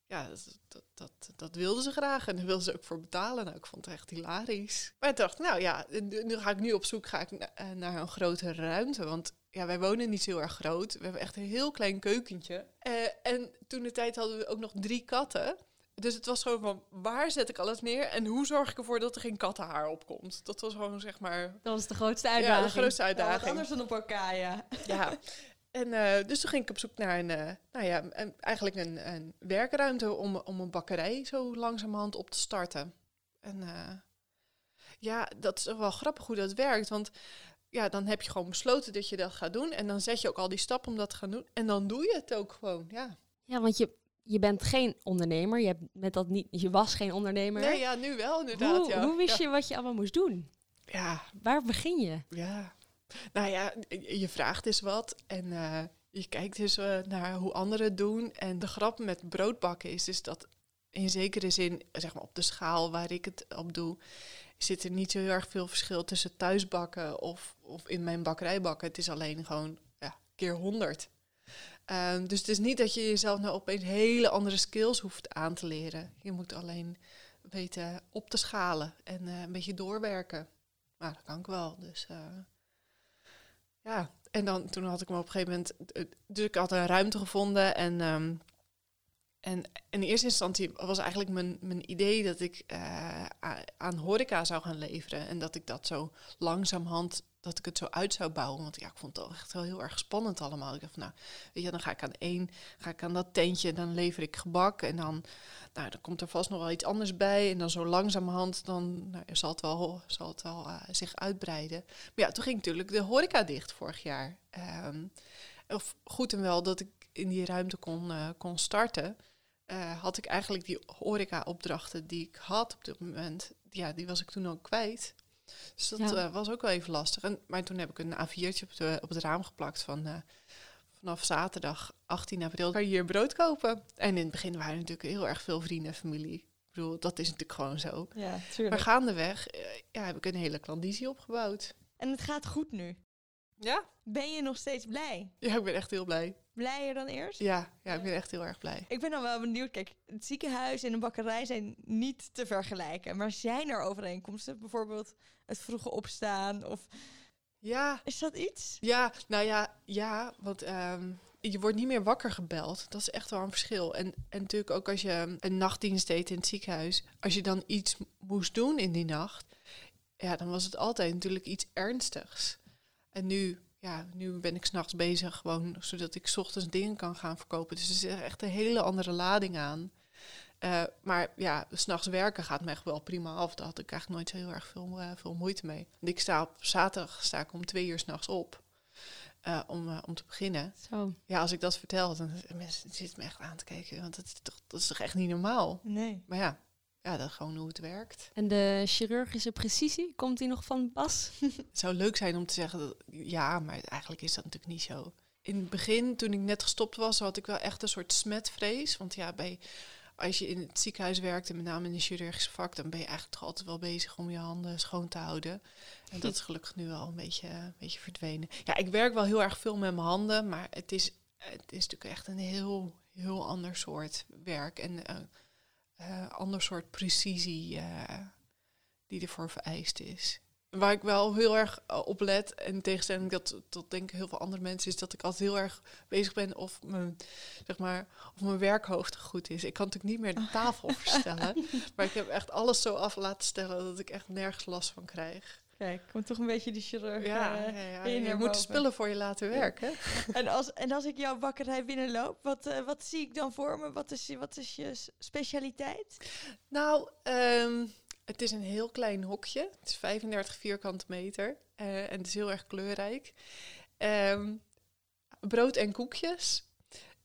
ja, dat, dat, dat, dat wilden ze graag. En daar wilden ze ook voor betalen. Nou, ik vond het echt hilarisch. Maar ik dacht, nou ja, nu ga ik nu op zoek ga ik na- naar een grotere ruimte. Want ja, wij wonen niet zo heel erg groot. We hebben echt een heel klein keukentje. Eh, en toen de tijd hadden we ook nog drie katten. Dus het was gewoon van, waar zet ik alles neer? En hoe zorg ik ervoor dat er geen kattenhaar opkomt? Dat was gewoon, zeg maar, Dat was de grootste ja, uitdaging. de grootste Ja, uitdaging. anders dan op elkaar, ja. Ja. En eh, dus toen ging ik op zoek naar een, eh, nou ja, een- eigenlijk een, een werkruimte om, om een bakkerij zo langzamerhand op te starten. En ja, dat is wel grappig hoe dat werkt. Want ja, dan heb je gewoon besloten dat je dat gaat doen. En dan zet je ook al die stappen om dat te gaan doen. En dan doe je het ook gewoon, ja. Ja, want je, je bent geen ondernemer. Je, hebt met dat niet, je was geen ondernemer. Nee, ja, nu wel inderdaad. hoe, ja. hoe wist ja. je wat je allemaal moest doen? Ja, Waar begin je? Ja, nou ja, je vraagt eens wat en eh, je kijkt eens eh, naar hoe anderen het doen. En de grap met broodbakken is dus dat in zekere zin, zeg maar op de schaal waar ik het op doe, zit er niet zo heel erg veel verschil tussen thuisbakken of, of in mijn bakkerij bakken. Het is alleen gewoon ja, keer honderd. Ehm, dus het is niet dat je jezelf nou opeens hele andere skills hoeft aan te leren. Je moet alleen weten op te schalen en eh, een beetje doorwerken. Maar dat kan ik wel. Dus eh, ja, en dan toen had ik me op een gegeven moment. eh, Dus ik had een ruimte gevonden. En, ehm, en in eerste instantie was eigenlijk mijn, mijn idee dat ik eh, aan horeca zou gaan leveren. En dat ik dat zo langzamerhand. Dat ik het zo uit zou bouwen. Want ja, ik vond het echt wel heel erg spannend allemaal. Ik dacht van nou, weet je, dan ga ik aan één, ga ik aan dat tentje, dan lever ik gebak. En dan, nou, dan komt er vast nog wel iets anders bij. En dan zo langzamerhand, dan nou, zal het wel, zal het wel eh, zich uitbreiden. Maar ja, toen ging natuurlijk de horeca dicht vorig jaar. Ehm, of goed en wel dat ik in die ruimte kon, eh, kon starten. Eh, had ik eigenlijk die horeca-opdrachten die ik had op dit moment, ja, die was ik toen ook kwijt. Dus dat Ja. eh, was ook wel even lastig. En, maar toen heb ik een A4'tje op, de, op het raam geplakt van eh, vanaf zaterdag 18 april kan je hier brood kopen. En in het begin waren er natuurlijk heel erg veel vrienden en familie. Ik bedoel, dat is natuurlijk gewoon zo. Ja, Maar tuurlijk. gaandeweg eh, ja, heb ik een hele klandizie opgebouwd. En het gaat goed nu. Ja? Ben je nog steeds blij? Ja, ik ben echt heel blij. Blijer dan eerst? Ja, ja ik ben echt heel erg blij. Ik ben dan wel benieuwd. Kijk, het ziekenhuis en de bakkerij zijn niet te vergelijken. Maar zijn er overeenkomsten? Bijvoorbeeld het vroege opstaan? Of Ja, is dat iets? ja nou ja, ja want ehm, je wordt niet meer wakker gebeld. Dat is echt wel een verschil. En, en natuurlijk ook als je een nachtdienst deed in het ziekenhuis. Als je dan iets moest doen in die nacht. Ja, dan was het altijd natuurlijk iets ernstigs. En nu, ja, nu ben ik s'nachts bezig gewoon zodat ik 's ochtends dingen kan gaan verkopen. Dus er zit echt een hele andere lading aan. Eh, maar ja, s'nachts werken gaat me echt wel prima af. Daar had ik eigenlijk nooit heel erg veel, eh, veel moeite mee. Want ik sta op zaterdag sta ik om twee uur s'nachts op. eh, om, om te beginnen. Zo. Ja, als ik dat vertel, dan zitten mensen zitten me echt aan te kijken. Want dat is toch, dat is toch echt niet normaal? Nee. Maar ja, ja, dat is gewoon hoe het werkt. En de chirurgische precisie, komt die nog van pas? [LAUGHS] Het zou leuk zijn om te zeggen dat ja, maar eigenlijk is dat natuurlijk niet zo. In het begin, toen ik net gestopt was, had ik wel echt een soort smetvrees. Want ja, bij, als je in het ziekenhuis werkt, en met name in de chirurgische vak, dan ben je eigenlijk toch altijd wel bezig om je handen schoon te houden. En dat is gelukkig nu wel een beetje, een beetje verdwenen. Ja, ik werk wel heel erg veel met mijn handen, maar het is, het is natuurlijk echt een heel, heel ander soort werk. En eh eh, ander soort precisie eh, die ervoor vereist is. Waar ik wel heel erg eh, op let, en in tegenstelling dat, tot denk ik heel veel andere mensen, is dat ik altijd heel erg bezig ben of mijn, zeg maar, of mijn werkhoofd goed is. Ik kan natuurlijk niet meer de tafel [LAUGHS] verstellen, maar ik heb echt alles zo af laten stellen dat ik echt nergens last van krijg. Kijk, komt toch een beetje die chirurg. Ja, eh, ja, ja, in je moet de spullen voor je laten werken. [LAUGHS] En als, en als ik jouw bakkerij binnenloop, wat, eh, wat zie ik dan voor me? Wat is, je- wat is je specialiteit? Nou, ehm, het is een heel klein hokje. Het is 35 vierkante meter eh, en het is heel erg kleurrijk. Ehm, brood en koekjes.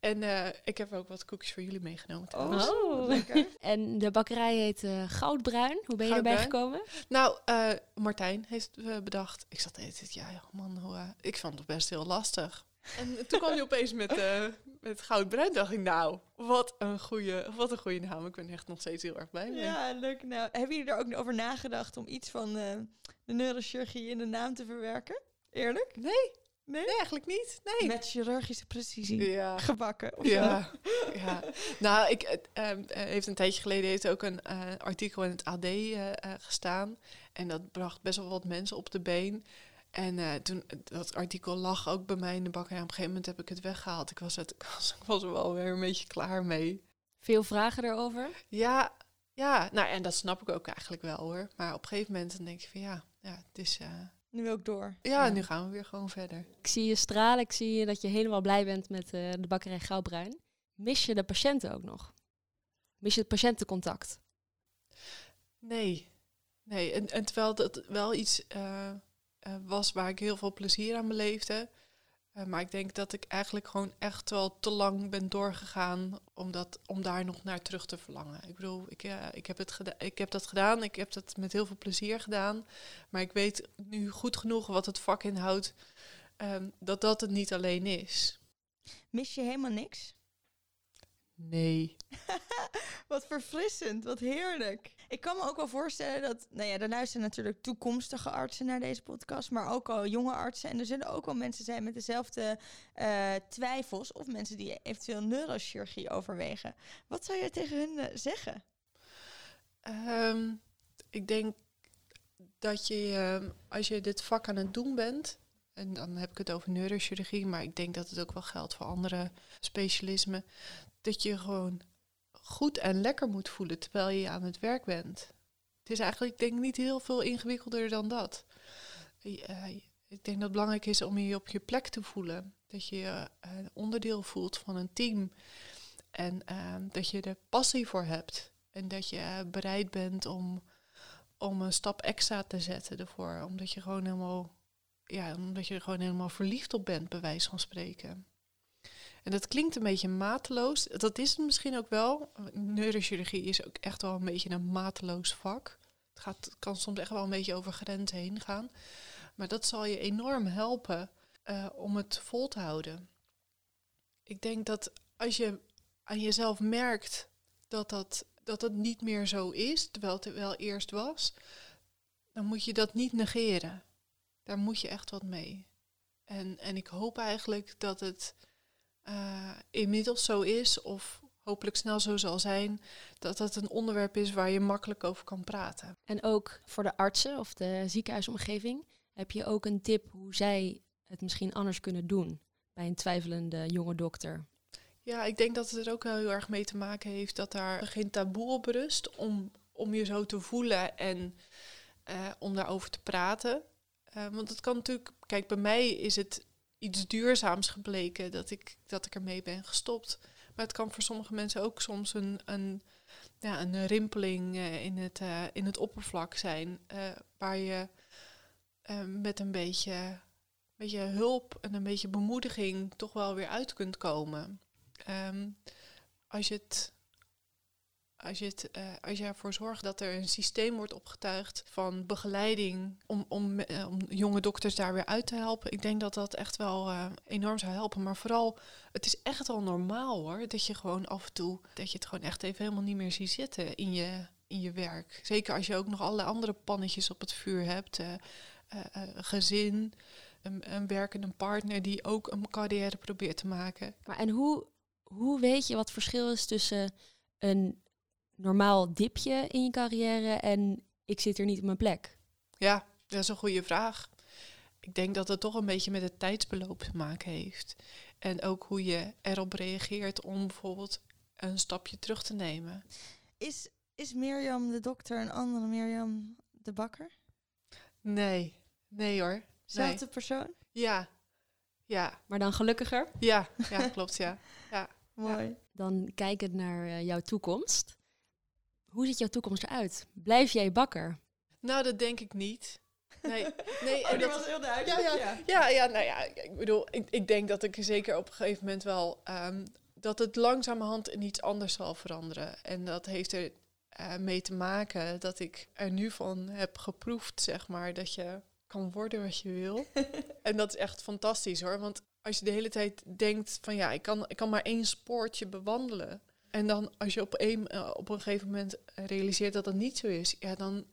En eh, ik heb ook wat koekjes voor jullie meegenomen. trouwens. Oh. wat lekker. [LAUGHS] En de bakkerij heet eh, Goudbruin. Hoe ben je erbij gekomen? Nou, eh, Martijn heeft bedacht. Ik zat de hele tijd, ja, man, hoe, ik vond het best heel lastig. En toen kwam hij [LAUGHS] opeens met, eh met goudbruin. dacht ik, nou, wat een goede, wat een goede naam. Ik ben echt nog steeds heel erg blij mee. Ja, leuk. Nou, hebben jullie er ook over nagedacht om iets van eh, de neurochirurgie in de naam te verwerken? Eerlijk? Nee, Nee? nee, eigenlijk niet. Nee. Met chirurgische precisie. Ja. Gebakken. Of zo. Ja, [LAUGHS] ja. Nou, ik het, ehm, eh, heeft een tijdje geleden heeft ook een eh, artikel in het AD eh, eh, gestaan. En dat bracht best wel wat mensen op de been. En eh, toen, dat artikel lag ook bij mij in de bak. En op een gegeven moment heb ik het weggehaald. Ik was, het, [LAUGHS] ik was, ik was er wel weer een beetje klaar mee. Veel vragen erover. Ja, ja, nou en dat snap ik ook eigenlijk wel hoor. Maar op een gegeven moment dan denk je van ja, ja, het is, eh, Nu ook door. ja, nu gaan we weer gewoon verder. Ik zie je stralen, ik zie je dat je helemaal blij bent met eh, de bakkerij Gauwbruin. Mis je de patiënten ook nog? Mis je het patiëntencontact? Nee, nee. En, en terwijl dat wel iets eh, eh, was waar ik heel veel plezier aan beleefde. Eh, maar ik denk dat ik eigenlijk gewoon echt wel te lang ben doorgegaan om, dat, om daar nog naar terug te verlangen. Ik bedoel, ik, eh, ik, heb het ik heb dat gedaan, ik heb dat met heel veel plezier gedaan. Maar ik weet nu goed genoeg wat het vak inhoudt, ehm, dat dat het niet alleen is. Mis je helemaal niks? Nee. [LAUGHS] Wat verfrissend, wat heerlijk. Ik kan me ook wel voorstellen dat, nou ja, er luisteren natuurlijk toekomstige artsen naar deze podcast, maar ook al jonge artsen. En er zullen ook wel mensen zijn met dezelfde eh, twijfels of mensen die eventueel neurochirurgie overwegen. Wat zou je tegen hun eh, zeggen? Ehm, ik denk dat je, ehm, als je dit vak aan het doen bent, en dan heb ik het over neurochirurgie, maar ik denk dat het ook wel geldt voor andere specialismen, dat je gewoon goed en lekker moet voelen terwijl je aan het werk bent. Het is eigenlijk, denk ik, niet heel veel ingewikkelder dan dat. Eh, ik denk dat het belangrijk is om je op je plek te voelen. Dat je je eh, onderdeel voelt van een team. En ehm, dat je er passie voor hebt. En dat je eh, bereid bent om, om een stap extra te zetten ervoor. Omdat je gewoon helemaal, ja, omdat je er gewoon helemaal verliefd op bent, bij wijze van spreken. En dat klinkt een beetje mateloos. Dat is het misschien ook wel. Neurochirurgie is ook echt wel een beetje een mateloos vak. Het, gaat, kan soms echt wel een beetje over grenzen heen gaan. Maar dat zal je enorm helpen eh, om het vol te houden. Ik denk dat als je aan jezelf merkt dat dat, dat het niet meer zo is, terwijl het wel eerst was, dan moet je dat niet negeren. Daar moet je echt wat mee. En, en ik hoop eigenlijk dat het eh, inmiddels zo is, of hopelijk snel zo zal zijn, dat dat een onderwerp is waar je makkelijk over kan praten. En ook voor de artsen of de ziekenhuisomgeving heb je ook een tip hoe zij het misschien anders kunnen doen bij een twijfelende jonge dokter. Ja, ik denk dat het er ook wel heel erg mee te maken heeft dat daar geen taboe op rust om, om je zo te voelen en eh, om daarover te praten. Eh, want het kan natuurlijk, kijk, bij mij is het iets duurzaams gebleken dat ik, dat ik ermee ben gestopt. Maar het kan voor sommige mensen ook soms een, een, ja, een rimpeling eh, in, het, eh, in het oppervlak zijn, eh, waar je met een beetje, beetje hulp en een beetje bemoediging toch wel weer uit kunt komen. Ehm, als je het. Als je, het, eh, als je ervoor zorgt dat er een systeem wordt opgetuigd van begeleiding om, om, eh, om jonge dokters daar weer uit te helpen, ik denk dat dat echt wel eh, enorm zou helpen. Maar vooral, het is echt al normaal hoor, dat je gewoon af en toe, dat je het gewoon echt even helemaal niet meer ziet zitten in je, in je werk. Zeker als je ook nog allerlei andere pannetjes op het vuur hebt, gezin, een, een werkende partner die ook een carrière probeert te maken. Maar en hoe, hoe weet je wat verschil is tussen een normaal dipje in je carrière en ik zit er niet op mijn plek? Ja, dat is een goede vraag. Ik denk dat het toch een beetje met het tijdsbeloop te maken heeft. En ook hoe je erop reageert om bijvoorbeeld een stapje terug te nemen. Is, is Mirjam de dokter een andere Mirjam de bakker? Nee, nee hoor. Nee. Zelfde persoon? Ja, ja, Maar dan gelukkiger? ja, ja, klopt ja. [LAUGHS] Mooi. Dan kijkend naar eh, jouw toekomst. Hoe ziet jouw toekomst eruit? Blijf jij bakker? Nou, dat denk ik niet. Nee, nee [LAUGHS] Oh, en dat dat- was heel duidelijk. Ja, Ja, Ja, ja, nou ja, ik bedoel, ik, ik denk dat ik zeker op een gegeven moment wel ehm, dat het langzamerhand in iets anders zal veranderen. En dat heeft er eh, mee te maken dat ik er nu van heb geproefd, zeg maar, dat je kan worden wat je wil. [LAUGHS] en dat is echt fantastisch hoor. Want als je de hele tijd denkt van ja, ik kan, ik kan maar één spoortje bewandelen. En dan als je op een, eh, op een gegeven moment realiseert dat dat niet zo is, ja, dan,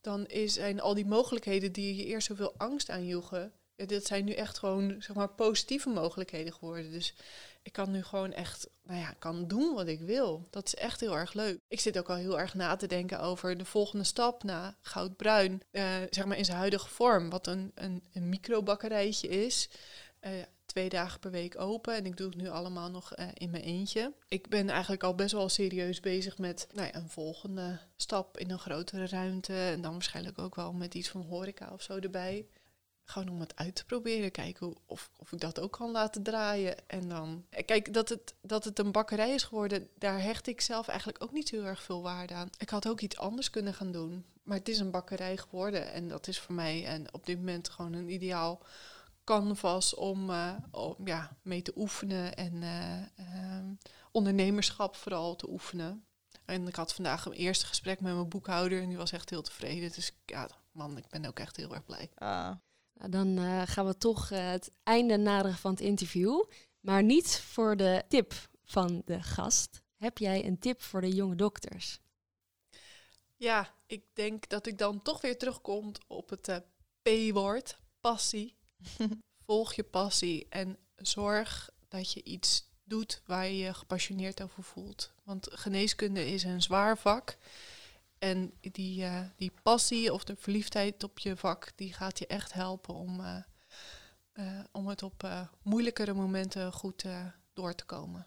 dan is, zijn al die mogelijkheden die je eerst zoveel angst aanjoegen, ja, dit zijn nu echt gewoon zeg maar positieve mogelijkheden geworden. Dus ik kan nu gewoon echt, nou ja, kan doen wat ik wil. Dat is echt heel erg leuk. Ik zit ook al heel erg na te denken over de volgende stap na goudbruin, eh, zeg maar in zijn huidige vorm, wat een, een, een microbakkerijtje is. Eh, twee dagen per week open en ik doe het nu allemaal nog eh, in mijn eentje. Ik ben eigenlijk al best wel serieus bezig met nou ja, een volgende stap in een grotere ruimte en dan waarschijnlijk ook wel met iets van horeca of zo erbij. Gewoon om het uit te proberen, kijken of, of ik dat ook kan laten draaien. En dan, kijk, dat het, dat het een bakkerij is geworden, daar hecht ik zelf eigenlijk ook niet heel erg veel waarde aan. Ik had ook iets anders kunnen gaan doen, maar het is een bakkerij geworden en dat is voor mij en op dit moment gewoon een ideaal canvas om, uh, om ja, mee te oefenen en uh, uh, ondernemerschap vooral te oefenen. En ik had vandaag een eerste gesprek met mijn boekhouder en die was echt heel tevreden. Dus ja, man, ik ben ook echt heel erg blij. Ah. Nou, dan uh, gaan we toch uh, het einde naderen van het interview. Maar niet voor de tip van de gast. Heb jij een tip voor de jonge dokters? Ja, ik denk dat ik dan toch weer terugkom op het uh, P-woord, passie. [LAUGHS] Volg je passie en zorg dat je iets doet waar je je gepassioneerd over voelt. Want geneeskunde is een zwaar vak. En die, uh, die passie of de verliefdheid op je vak, die gaat je echt helpen om, uh, uh, om het op moeilijkere momenten goed door te komen.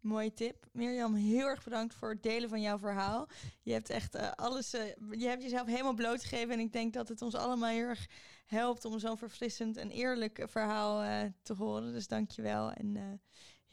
Mooie tip. Mirjam, heel erg bedankt voor het delen van jouw verhaal. Je hebt echt alles, je hebt jezelf helemaal blootgegeven. En ik denk dat het ons allemaal heel erg helpt om zo'n verfrissend en eerlijk verhaal te horen. Dus dank je wel. En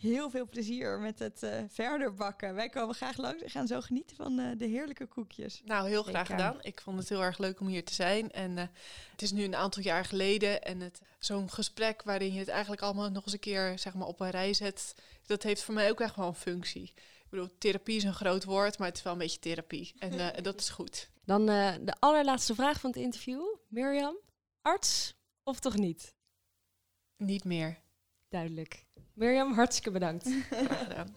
heel veel plezier met het uh, verder bakken. Wij komen graag langs en gaan zo genieten van uh, de heerlijke koekjes. Nou, heel graag Zeker. gedaan. Ik vond het heel erg leuk om hier te zijn. En uh, het is nu een aantal jaar geleden. En het, zo'n gesprek waarin je het eigenlijk allemaal nog eens een keer zeg maar, op een rij zet. Dat heeft voor mij ook echt wel een functie. Ik bedoel, therapie is een groot woord, maar het is wel een beetje therapie. En [LAUGHS] dat is goed. Dan de allerlaatste vraag van het interview. Mirjam, arts of toch niet? Niet meer. Duidelijk. Mirjam, hartstikke bedankt. Graag gedaan.